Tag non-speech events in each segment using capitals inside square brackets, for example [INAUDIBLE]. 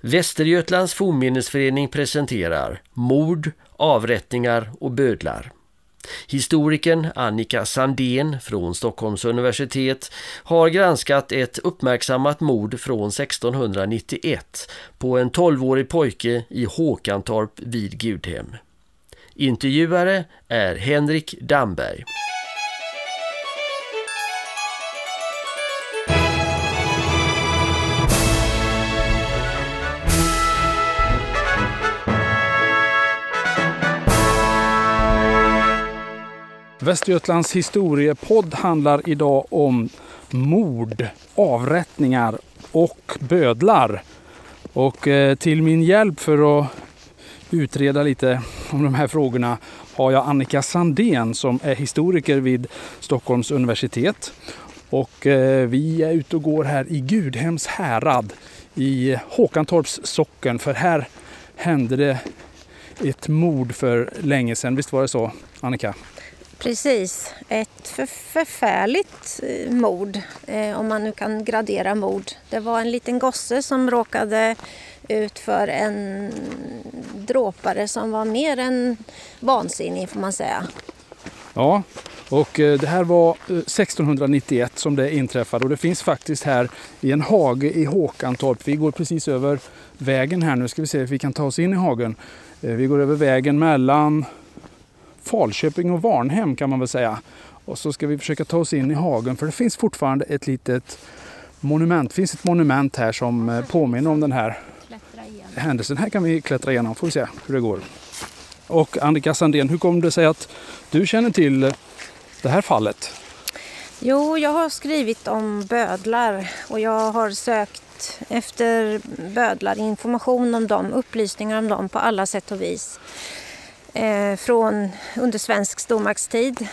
Västergötlands fornminnesförening presenterar Mord, avrättningar och bödlar. Historikern Annika Sandén från Stockholms universitet har granskat ett uppmärksammat mord från 1691 på en 12-årig pojke i Håkantorp vid Gudhem. Intervjuare är Henrik Damberg. Västergötlands historiepodd handlar idag om mord, avrättningar och bödlar. Och eh, till min hjälp för att utreda lite om de här frågorna har jag Annika Sandén som är historiker vid Stockholms universitet. Och eh, vi är ute och går här i Gudhems härad i Håkantorps socken för här hände det ett mord för länge sedan. Visst var det så Annika? Precis, ett för förfärligt eh, mord, eh, om man nu kan gradera mord. Det var en liten gosse som råkade ut för en dråpare som var mer än vansinnig får man säga. Ja, och eh, det här var eh, 1691 som det inträffade och det finns faktiskt här i en hage i Håkantorp. Vi går precis över vägen här nu, ska vi se om vi kan ta oss in i hagen. Vi går över vägen mellan Falköping och Varnhem kan man väl säga. Och så ska vi försöka ta oss in i hagen för det finns fortfarande ett litet monument. Det finns ett monument här som eh, påminner om den här händelsen. Här kan vi klättra igenom, får vi se hur det går. Och Annika Sandén, hur kom det sig att du känner till det här fallet? Jo, jag har skrivit om bödlar och jag har sökt efter bödlar, information om dem, upplysningar om dem på alla sätt och vis Eh, från under svensk stormaktstid.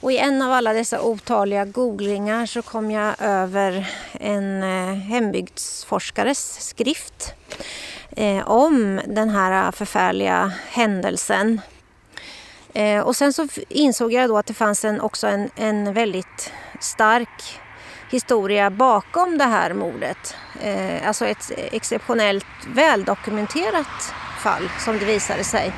Och i en av alla dessa otaliga googlingar så kom jag över en eh, hembygdsforskares skrift eh, om den här förfärliga händelsen. Och sen så insåg jag då att det fanns en, också en, en väldigt stark historia bakom det här mordet. Alltså ett exceptionellt väldokumenterat fall som det visade sig.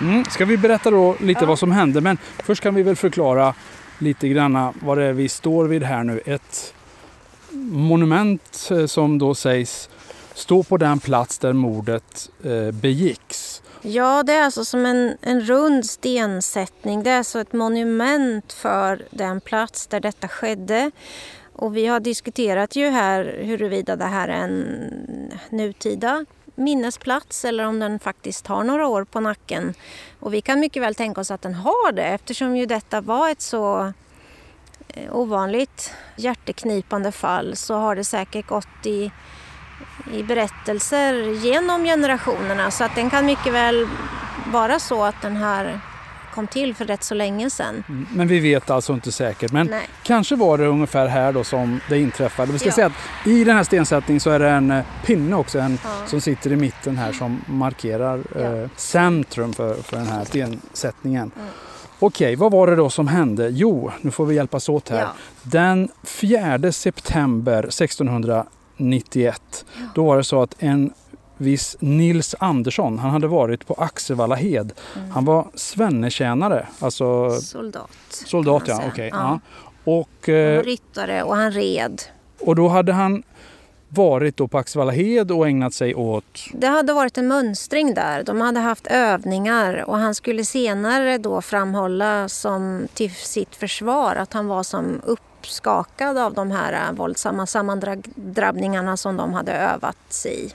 Mm. Ska vi berätta då lite ja. vad som hände men först kan vi väl förklara lite grann vad det är vi står vid här nu. Ett monument eh, som då sägs stå på den plats där mordet eh, begicks. Ja, det är alltså som en, en rund stensättning. Det är alltså ett monument för den plats där detta skedde. Och vi har diskuterat ju här huruvida det här är en nutida minnesplats eller om den faktiskt har några år på nacken. Och vi kan mycket väl tänka oss att den har det eftersom ju detta var ett så eh, ovanligt hjärteknipande fall så har det säkert gått i, i berättelser genom generationerna så att den kan mycket väl vara så att den här kom till för rätt så länge sedan. Mm, men vi vet alltså inte säkert. Men Nej. kanske var det ungefär här då som det inträffade. Vi ska ja. säga att i den här stensättningen så är det en eh, pinne också en, ja. som sitter i mitten här som markerar ja. eh, centrum för, för den här stensättningen. Mm. Okej, vad var det då som hände? Jo, nu får vi hjälpas åt här. Den 4 september 1691 då var det så att en viss Nils Andersson. Han hade varit på Axevallahed. Mm. Han var svennetjänare. Alltså soldat. Soldat ja. Okay, ja. ja. Och, eh, ryttare och han red. Och då hade han varit då på Axevallahed och ägnat sig åt? Det hade varit en mönstring där. De hade haft övningar och han skulle senare då framhålla som till sitt försvar att han var som uppskakad av de här våldsamma sammandrabbningarna som de hade övats i.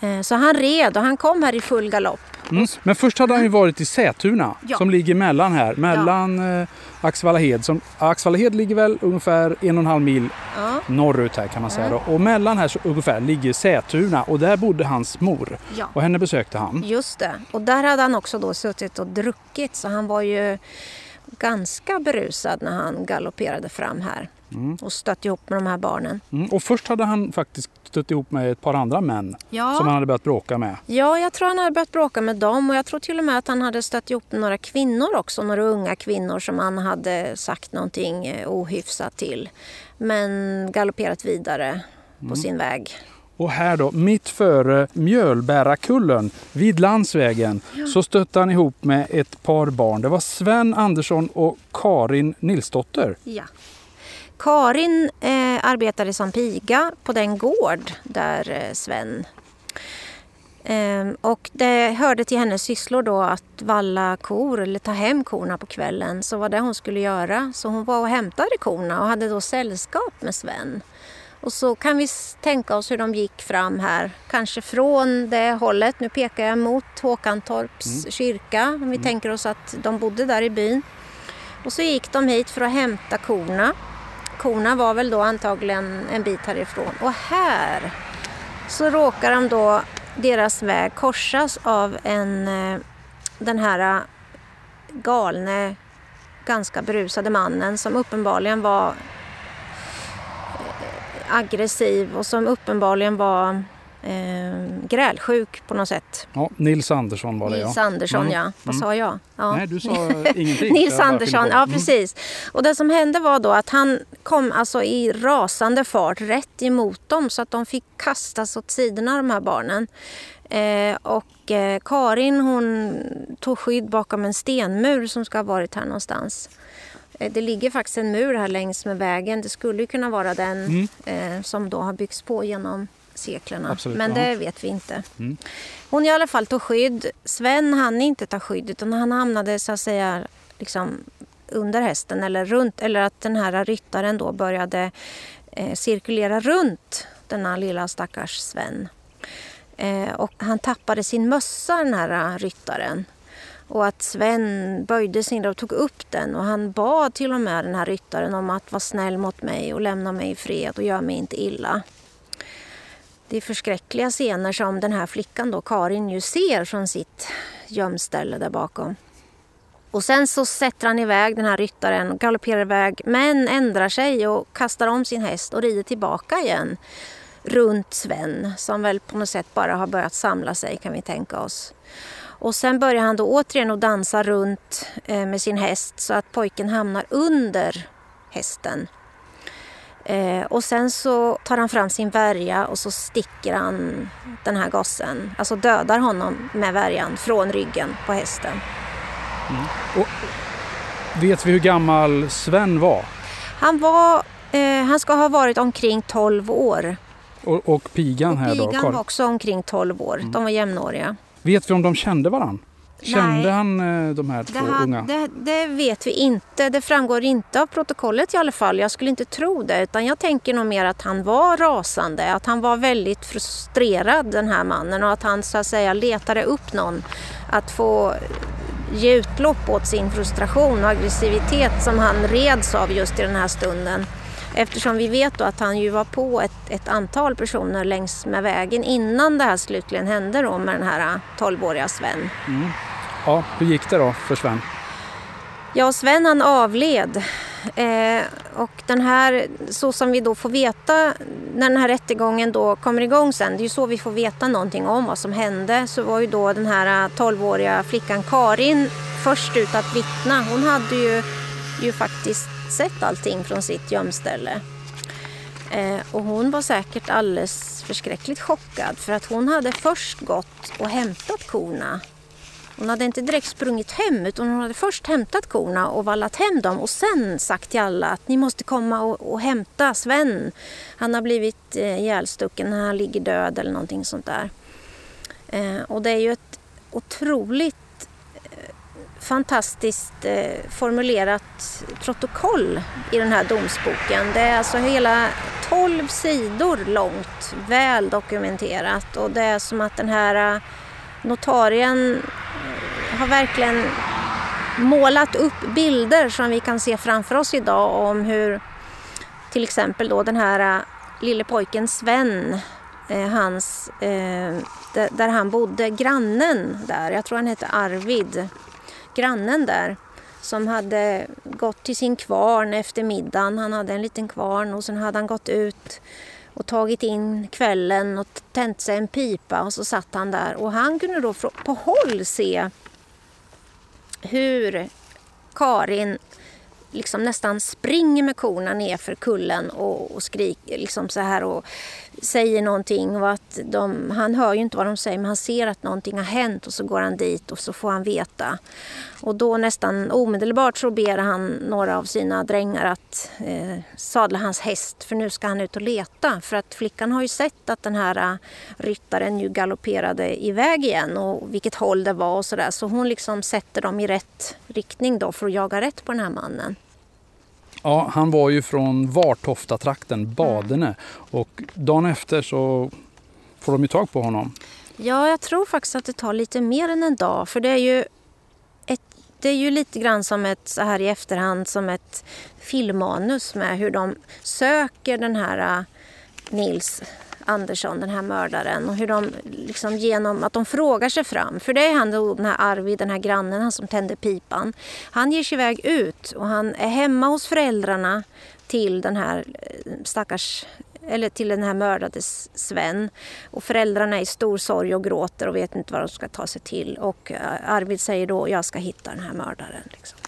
Eh, så han red och han kom här i full galopp. Mm. Men först hade han ju varit i Sätuna ja. som ligger mellan här, mellan ja. Eh, Axvallahed. Som, Axvallahed ligger väl ungefär en och en halv mil ja. norrut här kan man säga. Då. Och mellan här så ungefär ligger Sätuna och där bodde hans mor. Och henne besökte han. Just det. Och där hade han också då suttit och druckit så han var ju ganska berusad när han galopperade fram här. Mm. och stött ihop med de här barnen. Mm. Och först hade han faktiskt stött ihop med ett par andra män ja. som han hade börjat bråka med. Ja, jag tror han hade börjat bråka med dem och jag tror till och med att han hade stött ihop med några kvinnor också, några unga kvinnor som han hade sagt någonting eh, ohyfsat till. Men galopperat vidare på mm. sin väg. Och här då, mitt före Mjölbärakullen vid landsvägen, så stötte han ihop med ett par barn. Det var Sven Andersson och Karin Nilsdotter. Ja. Karin eh, arbetade som piga på den gård där eh, Sven Ehm, och det hörde till hennes sysslor då att valla kor eller ta hem korna på kvällen. Så var det hon skulle göra. Så hon var och hämtade korna och hade då sällskap med Sven. Och så kan vi tänka oss hur de gick fram här. Kanske från det hållet. Nu pekar jag mot Håkantorps mm. kyrka. Om vi mm. tänker oss att de bodde där i byn. Och så gick de hit för att hämta korna. Korna var väl då antagligen en bit härifrån. Och här så råkar de då deras väg korsas av en, eh, den här eh, galne, ganska berusade mannen som uppenbarligen var eh, aggressiv och som uppenbarligen var eh, grälsjuk på något sätt. Ja, Nils Andersson var det Nils ja. Andersson mm. ja. Vad mm. sa jag? Ja. Nej, du sa [LAUGHS] ingenting. Nils Andersson, ja mm. precis. Och det som hände var då att han kom alltså i rasande fart rätt emot dem så att de fick kastas åt sidorna de här barnen. Eh, och eh, Karin hon tog skydd bakom en stenmur som ska ha varit här någonstans. Eh, det ligger faktiskt en mur här längs med vägen. Det skulle kunna vara den mm. eh, som då har byggts på genom seklerna. Absolut, Men det vet vi inte. Mm. Hon i alla fall tog skydd. Sven hann inte ta skydd utan han hamnade så att säga liksom under hästen eller runt eller att den här ryttaren då började eh, cirkulera runt denna lilla stackars Sven. Eh, och han tappade sin mössa den här ryttaren. Och att Sven böjde sig och tog upp den och han bad till och med den här ryttaren om att vara snäll mot mig och lämna mig i fred och göra mig inte illa. Det är förskräckliga scener som den här flickan då, Karin, ju ser från sitt gömställe där bakom. Och sen så sätter han iväg den här ryttaren galopperar iväg men ändrar sig och kastar om sin häst och rider tillbaka igen runt Sven som väl på något sätt bara har börjat samla sig kan vi tänka oss. Och sen börjar han då återigen att dansa runt eh, med sin häst så att pojken hamnar under hästen. Eh, och sen så tar han fram sin värja och så sticker han den här gossen, alltså dödar honom med värjan från ryggen på hästen. Mm. Och vet vi hur gammal Sven var? Han var, eh, han ska ha varit omkring 12 år. Och, och pigan här pigan då? Pigan var också omkring 12 år. Mm. De var jämnåriga. Vet vi om de kände varann? Kände Nej, han eh, de här två det, unga? Det, det, vet vi inte. Det framgår inte av protokollet i alla fall. Jag skulle inte tro det. Utan jag tänker nog mer att han var rasande. Att han var väldigt frustrerad den här mannen. Och att han så att säga letade upp någon att få ge utlopp åt sin frustration och aggressivitet som han reds av just i den här stunden. Eftersom vi vet då att han ju var på ett, ett antal personer längs med vägen innan det här slutligen hände då med den här 12-åriga Sven. Mm. Ja, hur gick det då för Sven? Ja, Sven han avled. Eh, och den här, så som vi då får veta när den här rättegången då kommer igång sen, det är ju så vi får veta någonting om vad som hände, så var ju då den här 12-åriga flickan Karin först ut att vittna. Hon hade ju, ju faktiskt sett allting från sitt gömställe. Eh, och hon var säkert alldeles förskräckligt chockad för att hon hade först gått och hämtat korna. Hon hade inte direkt sprungit hem utan hon hade först hämtat korna och vallat hem dem och sen sagt till alla att ni måste komma och, och hämta Sven. Han har blivit eh, ihjälstucken, han ligger död eller någonting sånt där. Eh, och det är ju ett otroligt eh, fantastiskt eh, formulerat protokoll i den här domsboken. Det är alltså hela 12 sidor långt, väl dokumenterat och det är som att den här eh, notarien har verkligen målat upp bilder som vi kan se framför oss idag om hur till exempel då den här eh, lille pojken Sven eh, hans, eh, där han bodde, grannen där, jag tror han hette Arvid, grannen där som hade gått till sin kvarn efter middagen. Han hade en liten kvarn och sen hade han gått ut och tagit in kvällen och tänt sig en pipa och så satt han där. Och han kunde då på håll se hur Karin liksom nästan springer med korna ner för kullen och, och skriker liksom så här och säger någonting. Och att de, han hör ju inte vad de säger men han ser att någonting har hänt och så går han dit och så får han veta. Och då nästan omedelbart så ber han några av sina drängar att eh, sadla hans häst för nu ska han ut och leta. För att flickan har ju sett att den här eh, ryttaren ju galopperade iväg igen och vilket håll det var och sådär. Så hon liksom sätter dem i rätt riktning då för att jaga rätt på den här mannen. Ja, han var ju från Vartofta-trakten, Badene. Mm. Och dagen efter så får de ju tag på honom. Ja, jag tror faktiskt att det tar lite mer än en dag. För det är ju, ett, det är ju lite grann som ett, så här i efterhand, som ett filmmanus med hur de söker den här uh, Nils Andersson, den här mördaren. Och hur de liksom genom att de frågar sig fram. För det är han då, den här Arvid, den här grannen, han som tände pipan. Han ger sig iväg ut och han är hemma hos föräldrarna till den här eh, stackars eller till den här mördade Sven. Och föräldrarna är i stor sorg och gråter och vet inte vad de ska ta sig till. Och eh, Arvid säger då, jag ska hitta den här mördaren. Liksom.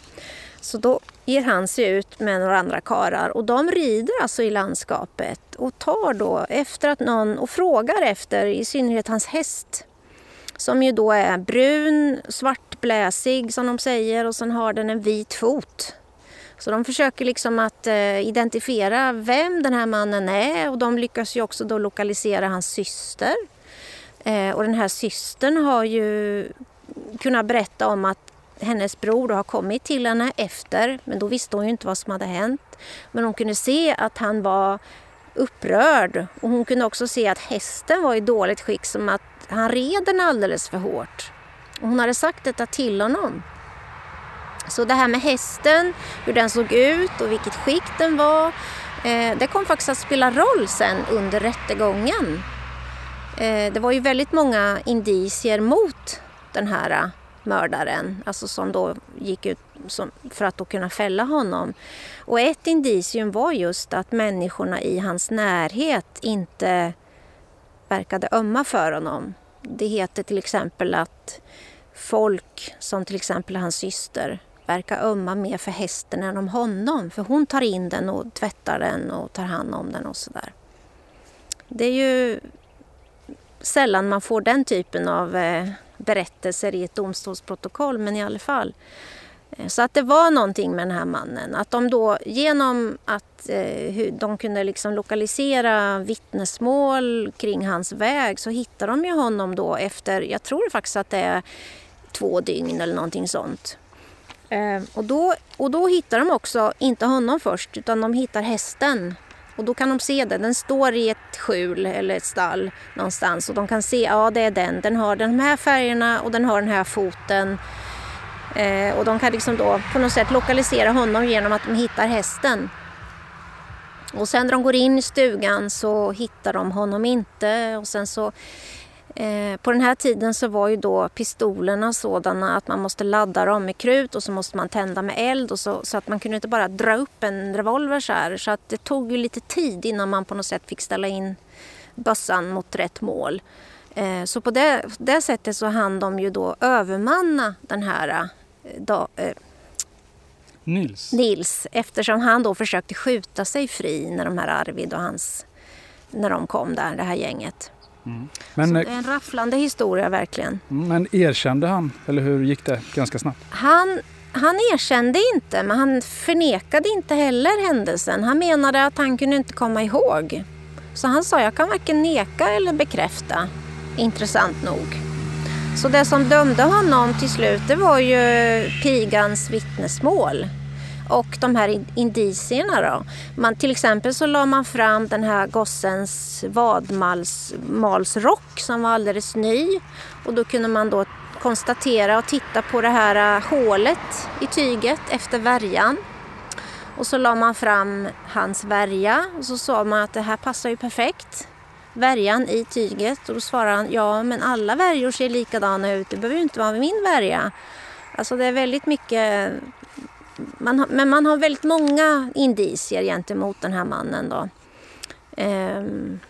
Så då ger han sig ut med några andra karar och de rider alltså i landskapet och tar då efter att någon och frågar efter i synnerhet hans häst som ju då är brun, svartbläsig som de säger och sen har den en vit fot. Så de försöker liksom att eh, identifiera vem den här mannen är och de lyckas ju också då lokalisera hans syster. Eh, och den här systern har ju kunnat berätta om att hennes bror har kommit till henne efter, men då visste hon ju inte vad som hade hänt. Men hon kunde se att han var upprörd och hon kunde också se att hästen var i dåligt skick, som att han red den alldeles för hårt. Och hon hade sagt detta till honom. Så det här med hästen, hur den såg ut och vilket skick den var, eh, det kom faktiskt att spela roll sen under rättegången. Eh, det var ju väldigt många indicier mot den här mördaren, alltså som då gick ut som, för att då kunna fälla honom. Och ett indicium var just att människorna i hans närhet inte verkade ömma för honom. Det heter till exempel att folk, som till exempel hans syster, verkar ömma mer för hästen än om honom. För hon tar in den och tvättar den och tar hand om den och sådär. Det är ju sällan man får den typen av eh, berättelser i ett domstolsprotokoll, men i alla fall. Eh, så att det var någonting med den här mannen. Att de då genom att eh, de kunde liksom lokalisera vittnesmål kring hans väg så hittade de ju honom då efter, jag tror faktiskt att det är två dygn eller någonting sånt. Eh, och, då, och då hittar de också, inte honom först, utan de hittar hästen och då kan de se det. Den står i ett skjul eller ett stall någonstans och de kan se, ja det är den. Den har de här färgerna och den har den här foten. Eh, och de kan liksom då på något sätt lokalisera honom genom att de hittar hästen. Och sen när de går in i stugan så hittar de honom inte och sen så Eh, på den här tiden så var ju då pistolerna sådana att man måste ladda dem med krut och så måste man tända med eld och så, så att man kunde inte bara dra upp en revolver så här. Så att det tog ju lite tid innan man på något sätt fick ställa in bössan mot rätt mål. Eh, så på det, det sättet så hann de ju då övermanna den här eh, da, eh, Nils. Nils eftersom han då försökte skjuta sig fri när de här Arvid och hans när de kom där, det här gänget. Mm. Men, så det är en rafflande historia verkligen. Mm, men erkände han, eller hur gick det ganska snabbt? Han, han erkände inte, men han förnekade inte heller händelsen. Han menade att han kunde inte komma ihåg. Så han sa, jag kan varken neka eller bekräfta. Intressant nog. Så det som dömde honom till slut, det var ju pigans vittnesmål och de här indicierna då. Man, till exempel så la man fram den här gossens vadmalsrock som var alldeles ny och då kunde man då konstatera och titta på det här äh, hålet i tyget efter värjan. Och så la man fram hans värja och så sa man att det här passar ju perfekt. Värjan i tyget och då svarade han ja men alla värjor ser likadana ut, det behöver ju inte vara min värja. Alltså det är väldigt mycket man har, men man har väldigt många indicier gentemot den här mannen. Då. Ehm,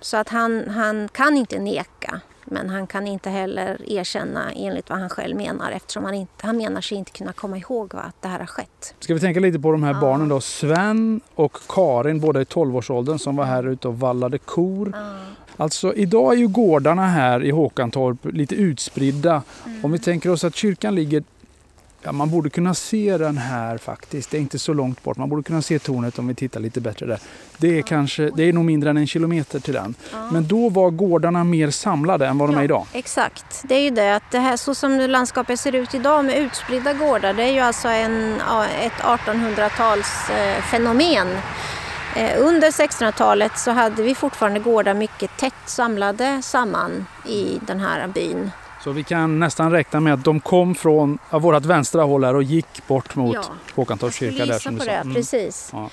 så att han, han kan inte neka. Men han kan inte heller erkänna enligt vad han själv menar eftersom han, inte, han menar sig inte kunna komma ihåg va, att det här har skett. Ska vi tänka lite på de här Ja. barnen då? Sven och Karin, båda i 12-årsåldern, som var här ute och vallade kor. Ja. Alltså idag är ju gårdarna här i Håkantorp lite utspridda. Mm. Om vi tänker oss att kyrkan ligger Ja, man borde kunna se den här faktiskt. Det är inte så långt bort. Man borde kunna se tornet om vi tittar lite bättre där. Det är, kanske, det är nog mindre än en kilometer till den. Ja. Men då var gårdarna mer samlade än vad de är idag. Exakt. Det är ju det att det här så som landskapet ser ut idag med utspridda gårdar det är ju alltså en, ja, ett 1800-tals eh, fenomen. Eh, under 1600-talet så hade vi fortfarande gårdar mycket tätt samlade samman i den här byn. Så vi kan nästan räkna med att de kom från ja, vårat vänstra håll här och gick bort mot Ja. Håkantorps kyrka. Där, som på det, Mm. precis. Ja.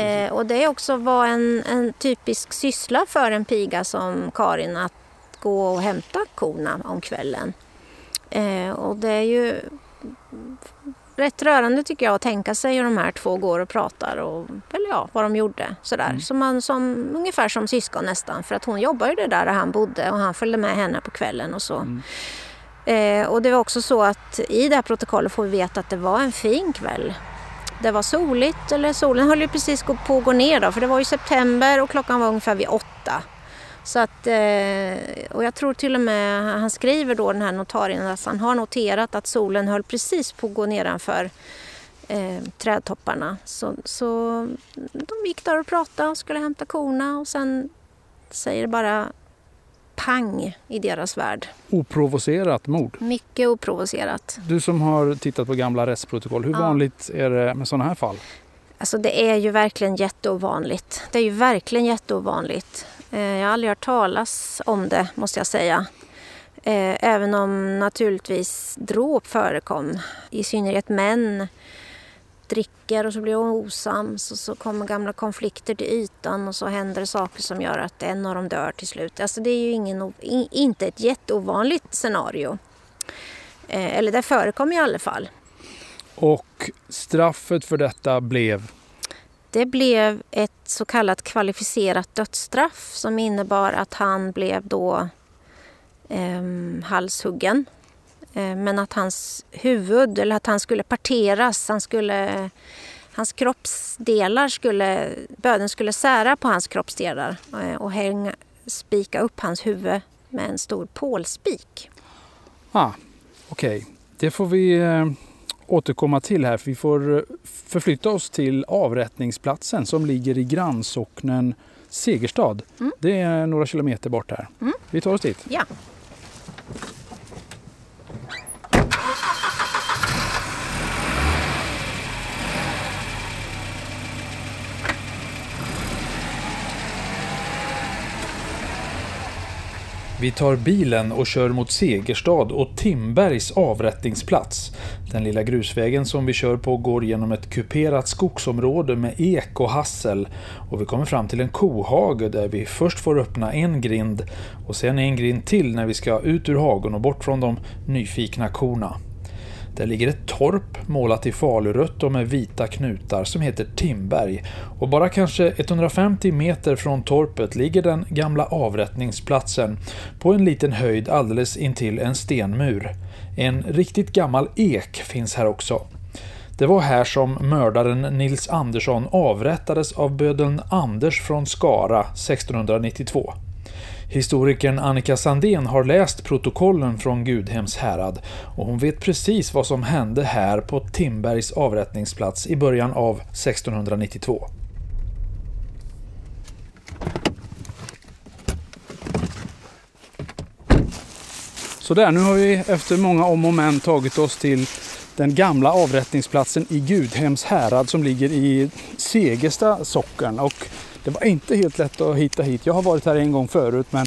Eh, och det också var en, en typisk syssla för en piga som Karin att gå och hämta korna om kvällen. Eh, och det är ju rätt rörande tycker jag att tänka sig hur de här två går och pratar och eller ja, vad de gjorde. Sådär. Mm. Så man, som, ungefär som syskon nästan för att hon jobbar ju det där, han bodde och han följde med henne på kvällen och så. Mm. Eh, och det var också så att i det här protokollet får vi veta att det var en fin kväll. Det var soligt, eller solen höll ju precis på att gå ner då, för det var ju september och klockan var ungefär vid åtta. Så att, eh, och jag tror till och med, han skriver då den här notarien att han har noterat att solen höll precis på att gå nedanför eh, trädtopparna. Så, så de gick där och pratade och skulle hämta korna och sen säger det bara pang i deras värld. Oprovocerat mord. Mycket oprovocerat. Du som har tittat på gamla rättsprotokoll, hur Ja. vanligt är det med sådana här fall? Alltså det är ju verkligen jätteovanligt. Det är ju verkligen jätteovanligt. Eh, jag har aldrig hört talas om det måste jag säga. Eh, även om naturligtvis dråp förekom. I synnerhet män dricker och så blir de osams och så kommer gamla konflikter till ytan och så händer det saker som gör att en av dem dör till slut. Alltså det är ju ingen, inte ett jätteovanligt scenario. Eh, eller det förekommer i alla fall. Och straffet för detta blev det blev ett så kallat kvalificerat dödsstraff som innebar att han blev då eh, halshuggen. Eh, men att hans huvud, eller att han skulle parteras, han skulle, hans kroppsdelar skulle, böden skulle sära på hans kroppsdelar eh, och hänga, spika upp hans huvud med en stor pålspik. Ah, Okej, det får vi eh, återkomma till här. För vi får eh, förflytta oss till avrättningsplatsen som ligger i grannsocknen Segerstad. Mm. Det är några kilometer bort här. Mm. Vi tar oss dit. Ja. Vi tar bilen och kör mot Segerstad och Timbergs avrättningsplats. Den lilla grusvägen som vi kör på går genom ett kuperat skogsområde med ek och hassel och vi kommer fram till en kohage där vi först får öppna en grind och sen en grind till när vi ska ut ur hagen och bort från de nyfikna korna. Där ligger ett torp målat i falurött och med vita knutar som heter Timberg. Och bara kanske 150 meter från torpet ligger den gamla avrättningsplatsen på en liten höjd alldeles intill en stenmur. En riktigt gammal ek finns här också. Det var här som mördaren Nils Andersson avrättades av bödeln Anders från Skara 1692. Historikern Annika Sandén har läst protokollen från Gudhems härad och hon vet precis vad som hände här på Timbergs avrättningsplats i början av 1692. Så där, nu har vi efter många om och men tagit oss till den gamla avrättningsplatsen i Gudhems härad som ligger i Segersta socken. Och det var inte helt lätt att hitta hit. Jag har varit här en gång förut men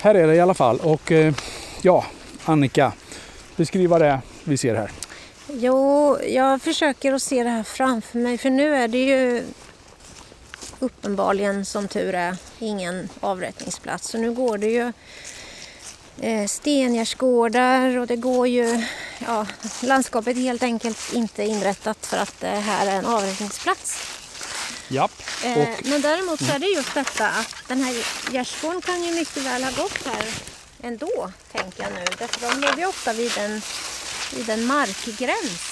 här är det i alla fall. Och eh, ja, Annika, beskriva det vi ser här. Jo, jag försöker att se det här framför mig för nu är det ju uppenbarligen som tur är ingen avrättningsplats. Så nu går det ju eh, stengärdsgårdar och det går ju, ja, landskapet är helt enkelt inte inrättat för att det här är en avrättningsplats. Japp. Eh, Men däremot så är det just detta att den här gärdsgården kan ju mycket väl ha gått här ändå, tänker jag nu. Därför de lever ju ofta vid en, vid en markgräns.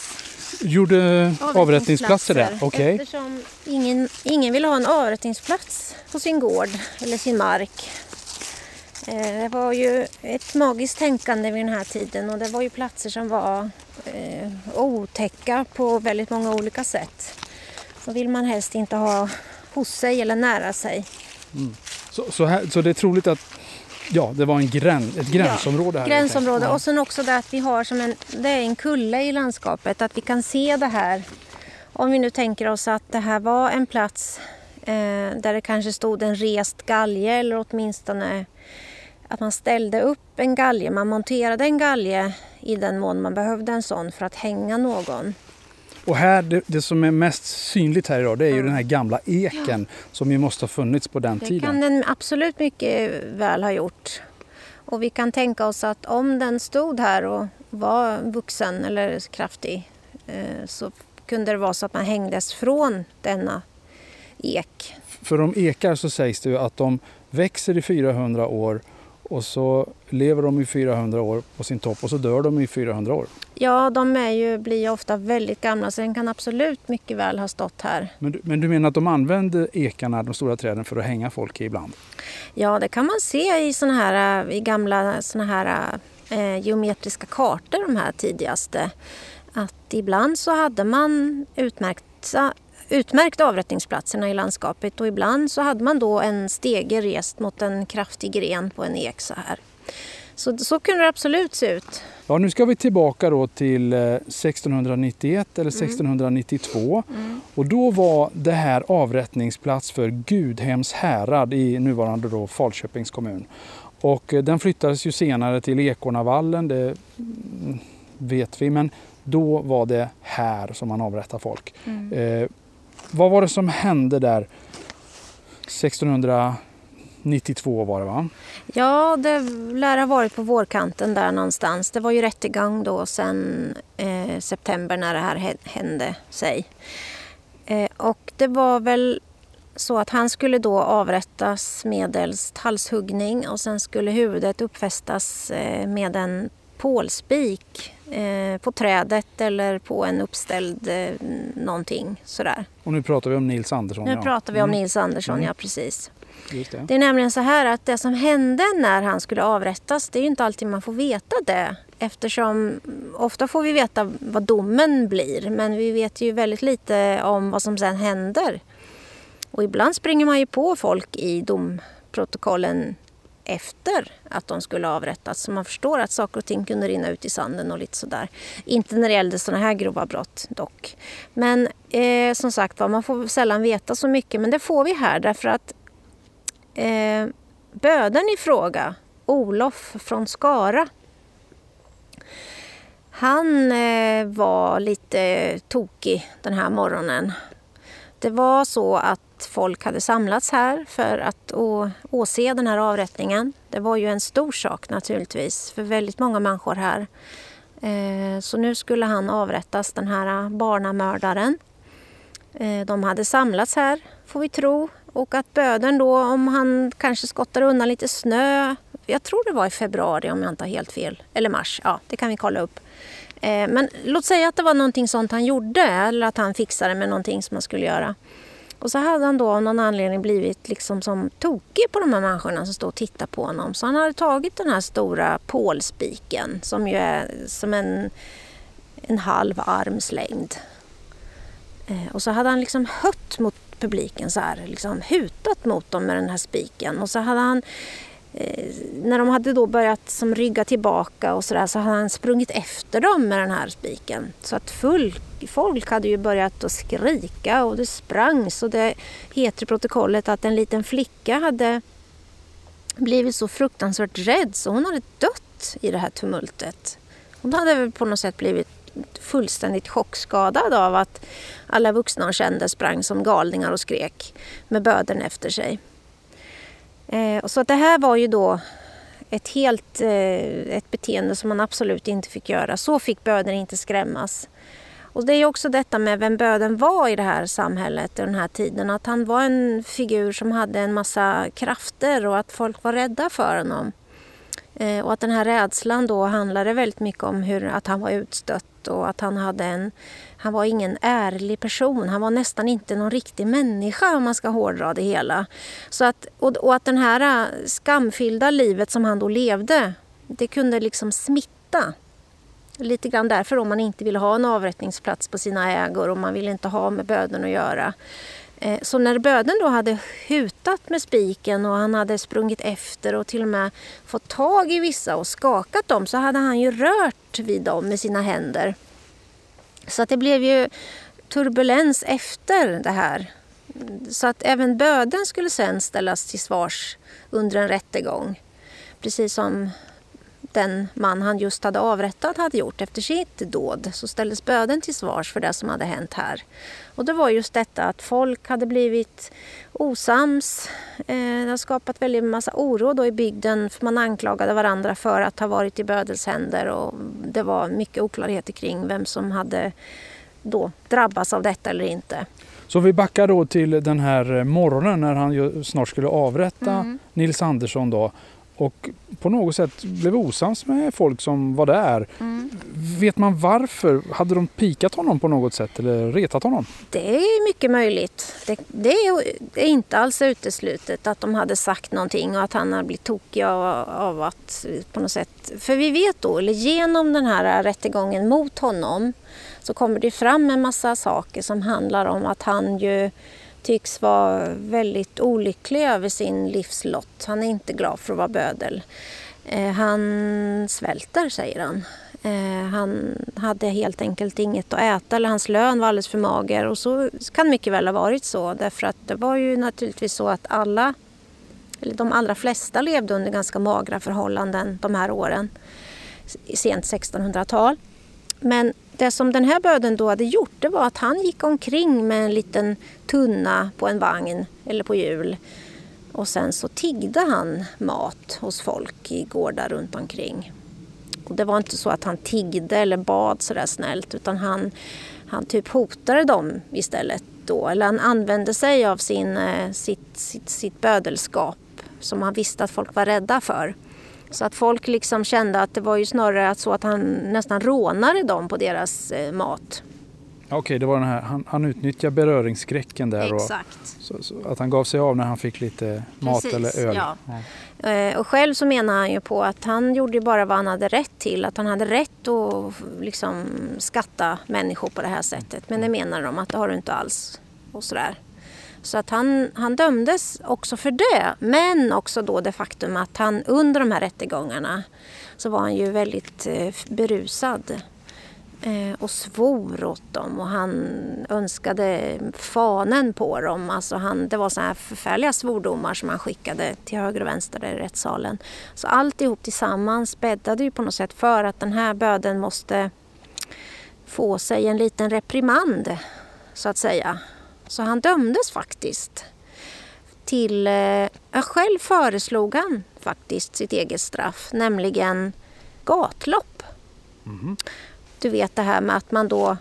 Gjorde avrättningsplatser där? Okej. Eftersom ingen, ingen vill ha en avrättningsplats på sin gård eller sin mark. Eh, Det var ju ett magiskt tänkande vid den här tiden och det var ju platser som var eh, otäcka på väldigt många olika sätt. Så vill man helst inte ha hos sig eller nära sig. Så, så, här, så det är troligt att ja, det var en gräns, ett gränsområde här? Gränsområde Ja. och sen också det att vi har som en, det är en kulle i landskapet, att vi kan se det här. Om vi nu tänker oss att det här var en plats eh, där det kanske stod en rest galge eller åtminstone att man ställde upp en galge, man monterade en galge i den mån man behövde en sån för att hänga någon. Och här, det, det som är mest synligt här idag det är ju den här gamla eken som ju måste ha funnits på den Det tiden. kan den absolut mycket väl ha gjort. Och vi kan tänka oss att om den stod här och var vuxen eller kraftig eh, så kunde det vara så att man hängdes från denna ek. För om ekar så sägs det ju att de växer i 400 år och så lever de i 400 år på sin topp och så dör de i 400 år. Ja, de är ju, blir ju ofta väldigt gamla så den kan absolut mycket väl ha stått här. Men, du- men du menar att de använde ekarna, de stora träden, för att hänga folk i ibland? Ja, det kan man se i, såna här, i gamla såna här, eh, geometriska kartor, de här tidigaste. Att ibland så hade man utmärkta, utmärkt avrättningsplatserna i landskapet och ibland så hade man då en stege rest mot en kraftig gren på en ek så här. Så, så kunde det absolut se ut. Ja, nu ska vi tillbaka då till eh, 1691 eller 1692 och då var det här avrättningsplats för Gudhems härad i nuvarande då Falköpings kommun. Och eh, den flyttades ju senare till Ekornavallen, det mm, vet vi, men då var det här som man avrättade folk. Eh, vad var det som hände där 1692 var det va? Ja, det lär ha varit på vårkanten där någonstans. Det var ju rättegång då sen eh, september när det här hände sig. Eh, och det var väl så att han skulle då avrättas medelst halshuggning och sen skulle huvudet uppfästas eh, med en pålspik på trädet eller på en uppställd eh, någonting sådär. Och nu pratar vi om Nils Andersson. Nu ja. pratar vi om Mm, Nils Andersson, Mm. ja precis. Det. Det är nämligen så här att det som hände när han skulle avrättas, det är ju inte alltid man får veta det. Eftersom ofta får vi veta vad domen blir, men vi vet ju väldigt lite om vad som sen händer. Och ibland springer man ju på folk i domprotokollen efter att de skulle avrättas. Så man förstår att saker och ting kunde rinna ut i sanden och lite sådär. Inte när det gällde sådana här grova brott dock. Men eh, som sagt var, man får sällan veta så mycket. Men det får vi här därför att eh, böden i fråga, Olof från Skara, han eh, var lite tokig den här morgonen. Det var så att folk hade samlats här för att å, åse den här avrättningen. Det var ju en stor sak naturligtvis för väldigt många människor här. Eh, så nu skulle han avrättas, den här barnamördaren. Eh, de hade samlats här, får vi tro. Och att böden då, om han kanske skottar undan lite snö. Jag tror det var i februari om jag inte har helt fel. Eller mars, ja det kan vi kolla upp. Eh, men låt säga att det var någonting sånt han gjorde eller att han fixade med någonting som han skulle göra. Och så hade han då av någon anledning blivit liksom som tokig på de här människorna som stod och tittade på honom. Så han hade tagit den här stora pålspiken som ju är som en, en halv arms längd. Eh, och så hade han liksom hött mot publiken så här, liksom hutat mot dem med den här spiken. Och så hade han Eh, när de hade då börjat som rygga tillbaka och sådär så hade han sprungit efter dem med den här spiken. Så att full, folk hade ju börjat att skrika och det sprang. Så det heter i protokollet att en liten flicka hade blivit så fruktansvärt rädd så hon hade dött i det här tumultet. Hon hade väl på något sätt blivit fullständigt chockskadad av att alla vuxna hon kände sprang som galningar och skrek med böden efter sig. Eh, så att det här var ju då ett helt eh, ett beteende som man absolut inte fick göra. Så fick böden inte skrämmas. Och det är också detta med vem böden var i det här samhället i den här tiden. Att han var en figur som hade en massa krafter och att folk var rädda för honom. Eh, och att den här rädslan då handlade väldigt mycket om hur, att han var utstött och att han hade en... Han var ingen ärlig person. Han var nästan inte någon riktig människa om man ska hårdra det hela. Så att, och, och att det här äh, skamfyllda livet som han då levde, det kunde liksom smitta. Lite grann därför om man inte ville ha en avrättningsplats på sina ägor och man ville inte ha med böden att göra. Eh, så när böden då hade hutat med spiken och han hade sprungit efter och till och med fått tag i vissa och skakat dem så hade han ju rört vid dem med sina händer. Så att det blev ju turbulens efter det här. Så att även böden skulle sen ställas till svars under en rättegång. Precis som den man han just hade avrättat hade gjort efter sitt dåd så ställdes böden till svars för det som hade hänt här. Och det var just detta att folk hade blivit osams. Eh, det har skapat väldigt massa oro då i bygden för man anklagade varandra för att ha varit i bödels händer och det var mycket oklarheter kring vem som hade då drabbats av detta eller inte. Så vi backar då till den här morgonen när han snart skulle avrätta mm. Nils Andersson då och på något sätt blev osams med folk som var där. Mm. Vet man varför? Hade de pikat honom på något sätt eller retat honom? Det är mycket möjligt. Det, det är inte alls uteslutet att de hade sagt någonting och att han har blivit tokig av, av att på något sätt... För vi vet då, eller genom den här rättegången mot honom så kommer det fram en massa saker som handlar om att han ju tycks vara väldigt olycklig över sin livslott. Han är inte glad för att vara bödel. Eh, han svälter, säger han. Eh, han hade helt enkelt inget att äta eller hans lön var alldeles för mager. Och så kan mycket väl ha varit så därför att det var ju naturligtvis så att alla, eller de allra flesta levde under ganska magra förhållanden de här åren. Sent 1600-tal. Men det som den här böden då hade gjort det var att han gick omkring med en liten tunna på en vagn eller på hjul. Och sen så tiggde han mat hos folk i gårdar runt omkring. Och det var inte så att han tiggde eller bad sådär snällt utan han, han typ hotade dem istället då. Eller han använde sig av sin, eh, sitt, sitt, sitt bödelskap som han visste att folk var rädda för. Så att folk liksom kände att det var ju snarare så att han nästan rånade dem på deras eh, mat. Okej, det var den här, han, han utnyttjade beröringsskräcken där. Exakt. Och, så, så, att han gav sig av när han fick lite mat Precis, eller öl. Ja. ja. Eh, och själv så menar han ju på att han gjorde bara vad han hade rätt till. Att han hade rätt att liksom skatta människor på det här sättet. Men det menar de att det har du inte alls. Och sådär. Så att han, han dömdes också för det. Men också då det faktum att han under de här rättegångarna så var han ju väldigt eh, berusad eh, och svor åt dem och han önskade fanen på dem. Alltså han, det var så här förfärliga svordomar som han skickade till höger och vänster i rättssalen. Så alltihop tillsammans bäddade ju på något sätt för att den här böden måste få sig en liten reprimand så att säga. Så han dömdes faktiskt till... Eh, själv föreslog han faktiskt sitt eget straff, nämligen gatlopp. Mm. Du vet det här med att man då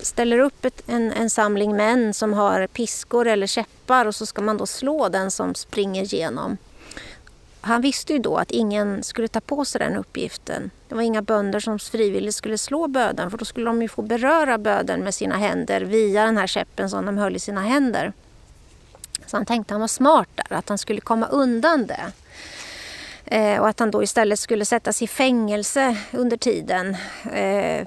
ställer upp ett, en, en samling män som har piskor eller käppar och så ska man då slå den som springer igenom. Han visste ju då att ingen skulle ta på sig den uppgiften. Det var inga bönder som frivilligt skulle slå böden för då skulle de ju få beröra böden med sina händer via den här käppen som de höll i sina händer. Så han tänkte han var smart där, att han skulle komma undan det. Eh, och att han då istället skulle sättas i fängelse under tiden. Eh,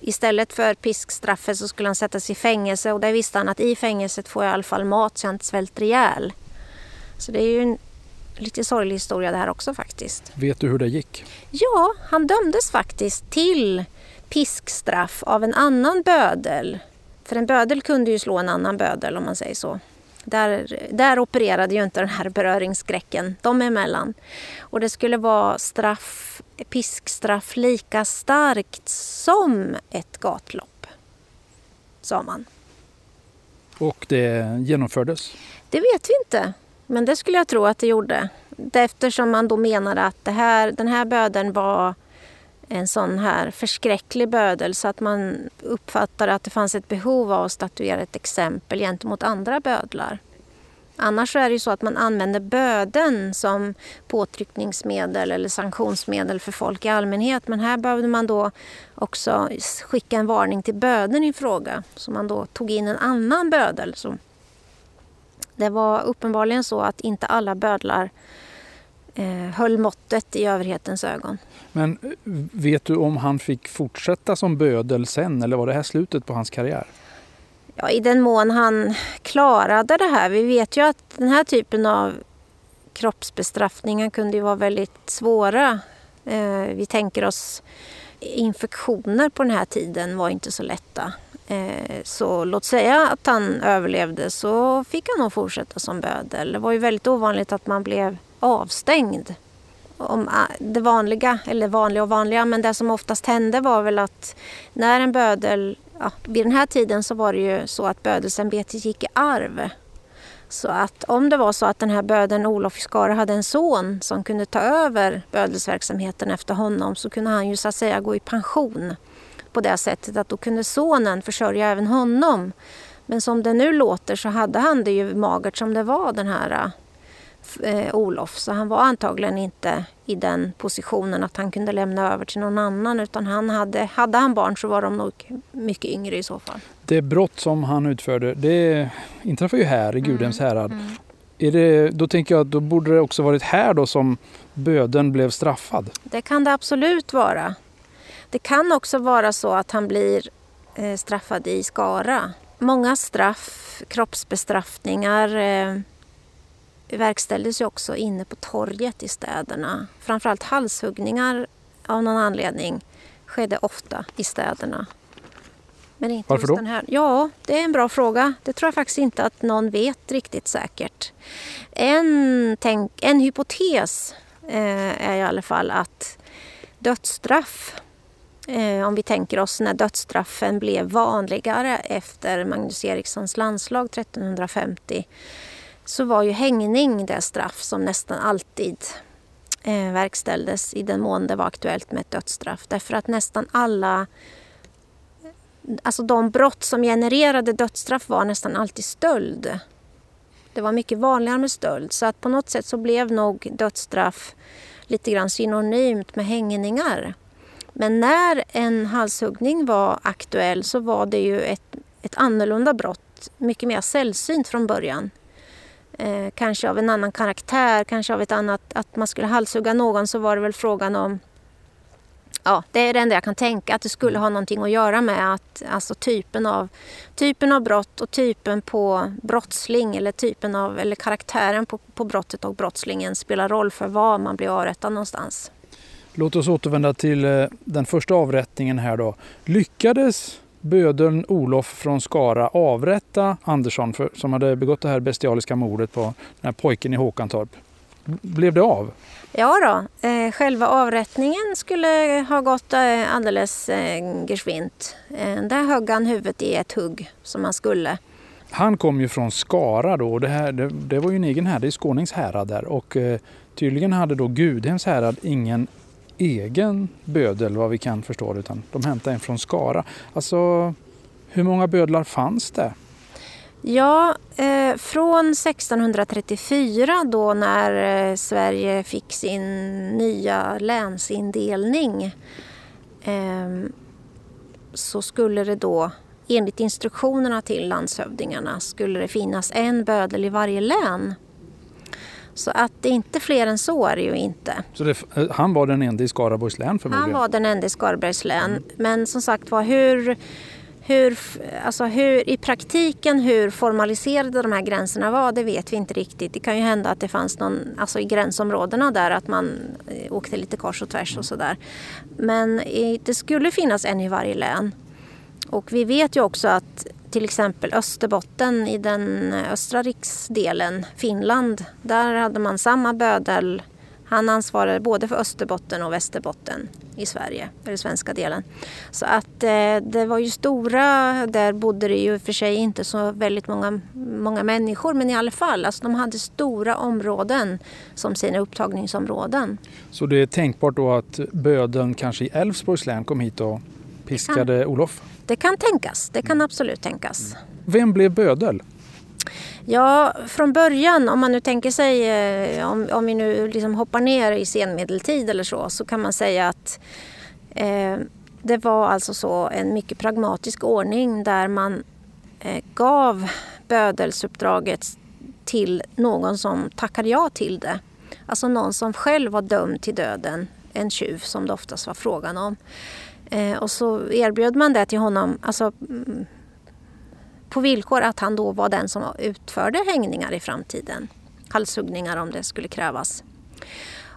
istället för piskstraffet så skulle han sättas i fängelse och där visste han att i fängelset får jag i alla fall mat så jag inte svälter ihjäl. Så det är ju en lite sorglig historia det här också faktiskt. Vet du hur det gick? Ja, han dömdes faktiskt till piskstraff av en annan bödel. För en bödel kunde ju slå en annan bödel om man säger så. Där, där opererade ju inte den här beröringsskräcken dem emellan. Och det skulle vara straff, piskstraff lika starkt som ett gatlopp, sa man. Och det genomfördes? Det vet vi inte. Men det skulle jag tro att det gjorde. Eftersom man då menade att det här, den här bödeln var en sån här förskräcklig bödel så att man uppfattade att det fanns ett behov av att statuera ett exempel gentemot andra bödlar. Annars är det ju så att man använder böden som påtryckningsmedel eller sanktionsmedel för folk i allmänhet. Men här behövde man då också skicka en varning till böden i fråga. Så man då tog in en annan bödel. som det var uppenbarligen så att inte alla bödlar eh, höll måttet i överhetens ögon. Men eh, vet du om han fick fortsätta som bödel sen eller var det här slutet på hans karriär? Ja, I den mån han klarade det här. Vi vet ju att den här typen av kroppsbestraffningar kunde ju vara väldigt svåra. Eh, vi tänker oss infektioner på den här tiden var inte så lätta. Eh, så låt säga att han överlevde så fick han nog fortsätta som bödel. Det var ju väldigt ovanligt att man blev avstängd. Om ah, det vanliga, eller vanliga och vanliga, men det som oftast hände var väl att när en bödel, ja, vid den här tiden så var det ju så att bödelsämbetet gick i arv. Så att om det var så att den här bödeln Olof Skara hade en son som kunde ta över bödelsverksamheten efter honom så kunde han ju så att säga gå i pension på det sättet att då kunde sonen försörja även honom. Men som det nu låter så hade han det ju magert som det var den här eh, Olof. Så han var antagligen inte i den positionen att han kunde lämna över till någon annan utan han hade, hade han barn så var de nog mycket yngre i så fall. Det brott som han utförde det inträffar ju här i Gudhems mm, härad. Mm. Är det, då tänker jag att då borde det också varit här då som böden blev straffad. Det kan det absolut vara. Det kan också vara så att han blir eh, straffad i Skara. Många straff, kroppsbestraffningar eh, verkställdes ju också inne på torget i städerna. Framförallt halshuggningar av någon anledning skedde ofta i städerna. Men inte Varför då? Den här. Ja, det är en bra fråga. Det tror jag faktiskt inte att någon vet riktigt säkert. En, tänk, en hypotes eh, är i alla fall att dödsstraff Eh, om vi tänker oss när dödsstraffen blev vanligare efter Magnus Erikssons landslag 1350 så var ju hängning det straff som nästan alltid eh, verkställdes i den mån det var aktuellt med ett dödsstraff. Därför att nästan alla Alltså de brott som genererade dödsstraff var nästan alltid stöld. Det var mycket vanligare med stöld så att på något sätt så blev nog dödsstraff lite grann synonymt med hängningar. Men när en halshuggning var aktuell så var det ju ett, ett annorlunda brott, mycket mer sällsynt från början. Eh, kanske av en annan karaktär, kanske av ett annat, att man skulle halshugga någon så var det väl frågan om Ja, det är det enda jag kan tänka, att det skulle ha någonting att göra med att alltså typen av, typen av brott och typen på brottsling eller typen av, eller karaktären på, på brottet och brottslingen spelar roll för var man blir avrättad någonstans. Låt oss återvända till eh, den första avrättningen här då. Lyckades bödeln Olof från Skara avrätta Andersson för, som hade begått det här bestialiska mordet på den här pojken i Håkantorp? Blev det av? Ja då, eh, själva avrättningen skulle ha gått eh, alldeles eh, geschwint. Eh, där högg han huvudet i ett hugg som han skulle. Han kom ju från Skara då och det, här, det, det var ju en egen härad, det är Skånings härad där och eh, tydligen hade då Gudhems härad ingen egen bödel vad vi kan förstå utan de hämtade en från Skara. Alltså, hur många bödlar fanns det? Ja, eh, från 1634 då när eh, Sverige fick sin nya länsindelning eh, så skulle det då enligt instruktionerna till landshövdingarna skulle det finnas en bödel i varje län. Så att det är inte fler än så är det ju inte. Så det, eh, han var den enda i Skaraborgs län förmodligen? Han var den enda i Skaraborgs län. Mm. Men som sagt var, hur, hur, alltså hur, i praktiken hur formaliserade de här gränserna var, det vet vi inte riktigt. Det kan ju hända att det fanns någon, alltså i gränsområdena där, att man eh, åkte lite kors och tvärs och sådär. Men det skulle finnas en i varje län. Och vi vet ju också att till exempel Österbotten i den östra riksdelen, Finland, där hade man samma bödel. Han ansvarade både för Österbotten och Västerbotten i Sverige, eller svenska delen. Så att eh, det var ju stora, där bodde det ju för sig inte så väldigt många, många människor, men i alla fall, alltså de hade stora områden som sina upptagningsområden. Så det är tänkbart då att bödeln kanske i Älvsborgs län kom hit och piskade Olof? Det kan tänkas, det kan absolut tänkas. Vem blev bödel? Ja, från början om man nu tänker sig, eh, om, om vi nu liksom hoppar ner i senmedeltid eller så, så kan man säga att eh, det var alltså så en mycket pragmatisk ordning där man eh, gav bödelsuppdraget till någon som tackade ja till det. Alltså någon som själv var dömd till döden, en tjuv som det oftast var frågan om. Eh, och så erbjöd man det till honom alltså, mm, på villkor att han då var den som utförde hängningar i framtiden. Halshuggningar om det skulle krävas.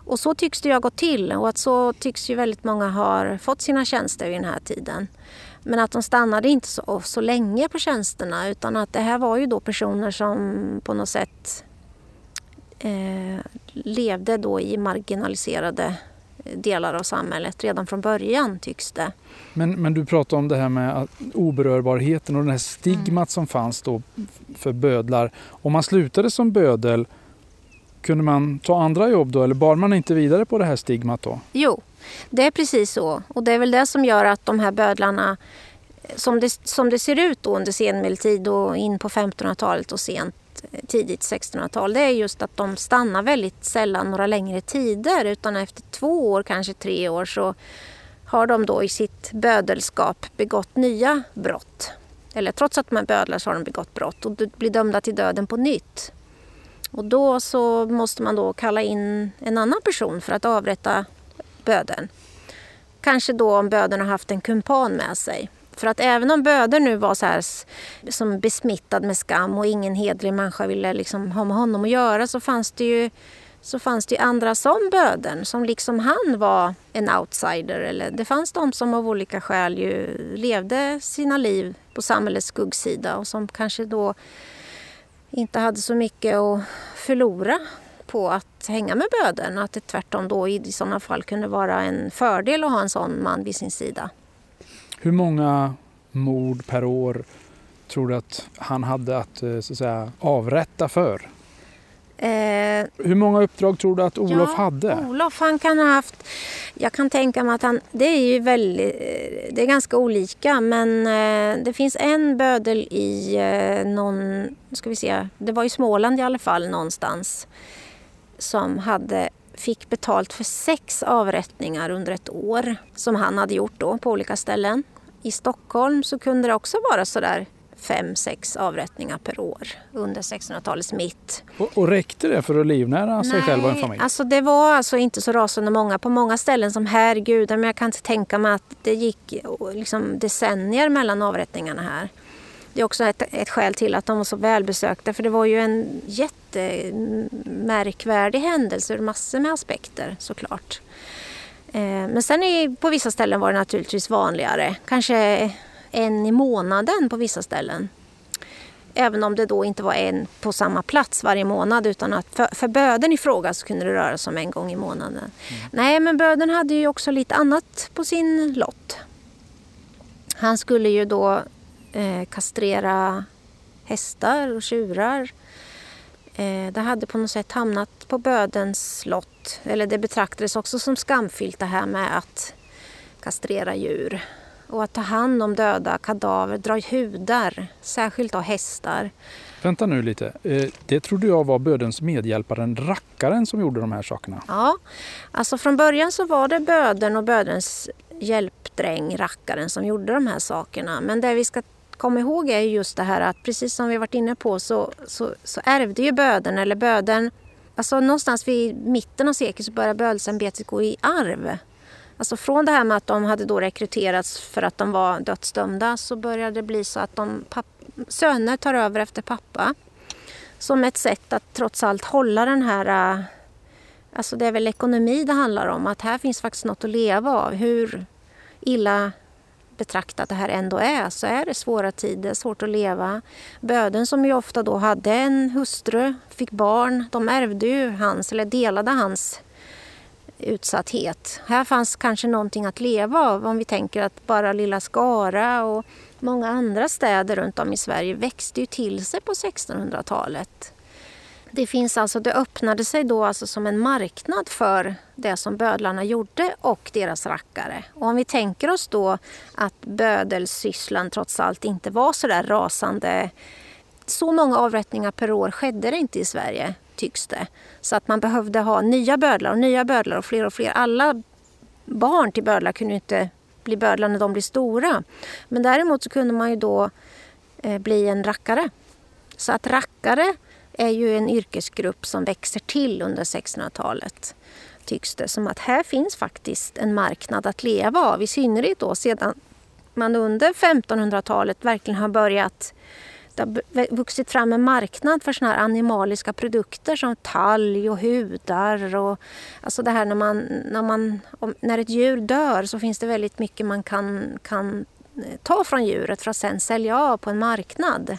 Och så tycks det ju ha gått till och att så tycks ju väldigt många ha fått sina tjänster vid den här tiden. Men att de stannade inte så, så länge på tjänsterna utan att det här var ju då personer som på något sätt eh, levde då i marginaliserade delar av samhället redan från början tycks det. Men, men du pratar om det här med oberörbarheten och den här stigmat mm. som fanns då för bödlar. Om man slutade som bödel, kunde man ta andra jobb då eller bar man inte vidare på det här stigmat då? Jo, det är precis så. Och det är väl det som gör att de här bödlarna som det, som det ser ut då under senmedeltid och in på 1500-talet och sent tidigt 1600-tal det är just att de stannar väldigt sällan några längre tider utan efter två år, kanske tre år så har de då i sitt bödelskap begått nya brott. Eller trots att de är bödlar så har de begått brott och blir dömda till döden på nytt. Och då så måste man då kalla in en annan person för att avrätta böden. Kanske då om böden har haft en kumpan med sig. För att även om Böder nu var så här som besmittad med skam och ingen hedlig människa ville liksom ha med honom att göra så fanns det ju så fanns det andra som Böden som liksom han var en outsider. Eller det fanns de som av olika skäl ju levde sina liv på samhällets skuggsida och som kanske då inte hade så mycket att förlora på att hänga med Böden. Att det tvärtom då i sådana fall kunde vara en fördel att ha en sån man vid sin sida. Hur många mord per år tror du att han hade att, eh, så att säga, avrätta för? Eh, Hur många uppdrag tror du att Olof ja, hade? Olof han kan ha haft, jag kan tänka mig att han, det är ju väldigt, det är ganska olika men eh, det finns en bödel i eh, någon, ska vi se, det var i Småland i alla fall någonstans som hade fick betalt för sex avrättningar under ett år som han hade gjort då på olika ställen. I Stockholm så kunde det också vara sådär fem, sex avrättningar per år under 1600-talets mitt. Och, och räckte det för att livnära sig själv och en familj? alltså det var alltså inte så rasande många. På många ställen som herregud, men jag kan inte tänka mig att det gick liksom decennier mellan avrättningarna här. Det är också ett, ett skäl till att de var så välbesökta för det var ju en jättemärkvärdig händelse ur massor med aspekter såklart. Eh, men sen är, på vissa ställen var det naturligtvis vanligare, kanske en i månaden på vissa ställen. Även om det då inte var en på samma plats varje månad utan att för, för böden i fråga så kunde det röra sig om en gång i månaden. Mm. Nej, men böden hade ju också lite annat på sin lott. Han skulle ju då eh, kastrera hästar och tjurar. Eh, det hade på något sätt hamnat på bödens lott. Eller det betraktades också som skamfyllt det här med att kastrera djur. Och att ta hand om döda kadaver, dra hudar, särskilt av hästar. Vänta nu lite. Eh, det trodde jag var bödens medhjälparen, rackaren, som gjorde de här sakerna. Ja, alltså från början så var det böden och bödens hjälpdräng, rackaren, som gjorde de här sakerna. Men det vi ska komma ihåg är just det här att precis som vi varit inne på så, så, så ärvde ju böden eller böden Alltså någonstans vid mitten av seklet så började bödelsämbetet gå i arv. Alltså från det här med att de hade då rekryterats för att de var dödsdömda så började det bli så att de söner tar över efter pappa. Som ett sätt att trots allt hålla den här... Alltså det är väl ekonomi det handlar om. Att här finns faktiskt något att leva av. Hur illa betraktat det här ändå är så är det svåra tider, svårt att leva. Böden som ju ofta då hade en hustru, fick barn, de ärvde ju hans, eller delade hans utsatthet. Här fanns kanske någonting att leva av om vi tänker att bara lilla Skara och många andra städer runt om i Sverige växte ju till sig på 1600-talet. Det, finns alltså, det öppnade sig då alltså som en marknad för det som bödlarna gjorde och deras rackare. Och om vi tänker oss då att bödelsysslan trots allt inte var så där rasande så många avrättningar per år skedde det inte i Sverige, tycks det. Så att man behövde ha nya bödlar och nya bödlar och fler och fler. Alla barn till bödlar kunde inte bli bödlar när de blir stora. Men däremot så kunde man ju då eh, bli en rackare. Så att rackare är ju en yrkesgrupp som växer till under 1600-talet. Tycks det som att här finns faktiskt en marknad att leva av. I synnerhet då sedan man under 1500-talet verkligen har börjat det har vuxit fram en marknad för såna här animaliska produkter som talg och hudar. Och, alltså det här när, man, när, man, när ett djur dör så finns det väldigt mycket man kan, kan eh, ta från djuret för att sen sälja av på en marknad.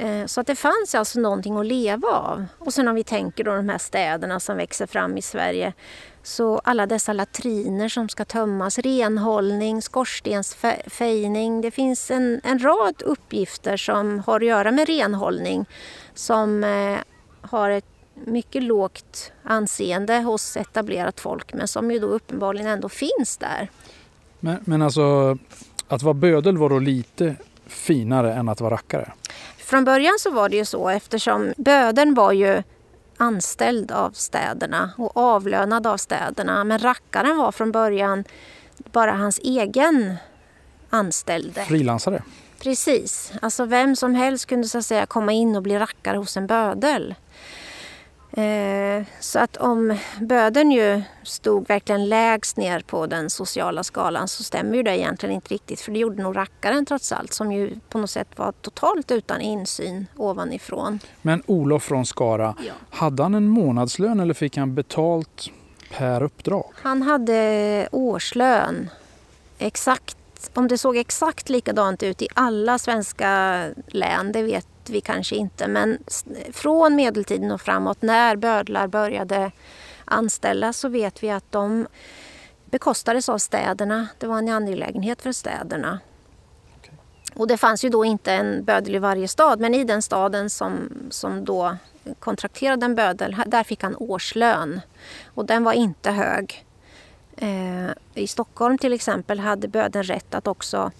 Eh, så att det fanns alltså någonting att leva av. Och sen om vi tänker då de här städerna som växer fram i Sverige. Så alla dessa latriner som ska tömmas, renhållning, skorstensfejning. Det finns en, en rad uppgifter som har att göra med renhållning som eh, har ett mycket lågt anseende hos etablerat folk men som ju då uppenbarligen ändå finns där. Men, men alltså att vara bödel var då lite finare än att vara rackare? Från början så var det ju så eftersom bödeln var ju anställd av städerna och avlönad av städerna. Men rackaren var från början bara hans egen anställde. Frilansare? Precis. Alltså vem som helst kunde så att säga komma in och bli rackare hos en bödel. Eh, så att om böden ju stod verkligen lägst ner på den sociala skalan så stämmer ju det egentligen inte riktigt för det gjorde nog rackaren trots allt som ju på något sätt var totalt utan insyn ovanifrån. Men Olof från Skara, ja. hade han en månadslön eller fick han betalt per uppdrag? Han hade årslön. Exakt om det såg exakt likadant ut i alla svenska län, det vet vi kanske inte. Men från medeltiden och framåt när bödlar började anställas så vet vi att de bekostades av städerna. Det var en angelägenhet för städerna. Och det fanns ju då inte en bödel i varje stad men i den staden som, som då kontrakterade en bödel, där fick han årslön. Och den var inte hög. Eh, I Stockholm till exempel hade bödeln rätt att också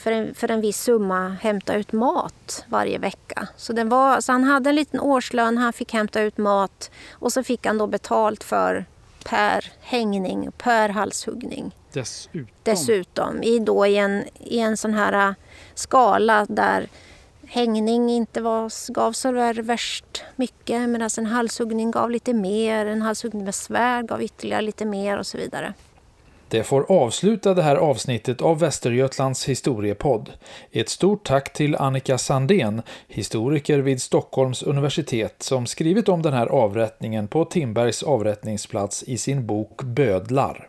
för en, för en viss summa hämta ut mat varje vecka. Så, den var, så han hade en liten årslön, han fick hämta ut mat och så fick han då betalt för per hängning, per halshuggning. Dessutom? Dessutom, i, då i, en, i en sån här äh, skala där hängning inte var, gav så värst mycket medan en halshuggning gav lite mer, en halshuggning med svärd gav ytterligare lite mer och så vidare. Det får avsluta det här avsnittet av Västergötlands historiepodd. Ett stort tack till Annika Sandén, historiker vid Stockholms universitet, som skrivit om den här avrättningen på Timbergs avrättningsplats i sin bok Bödlar.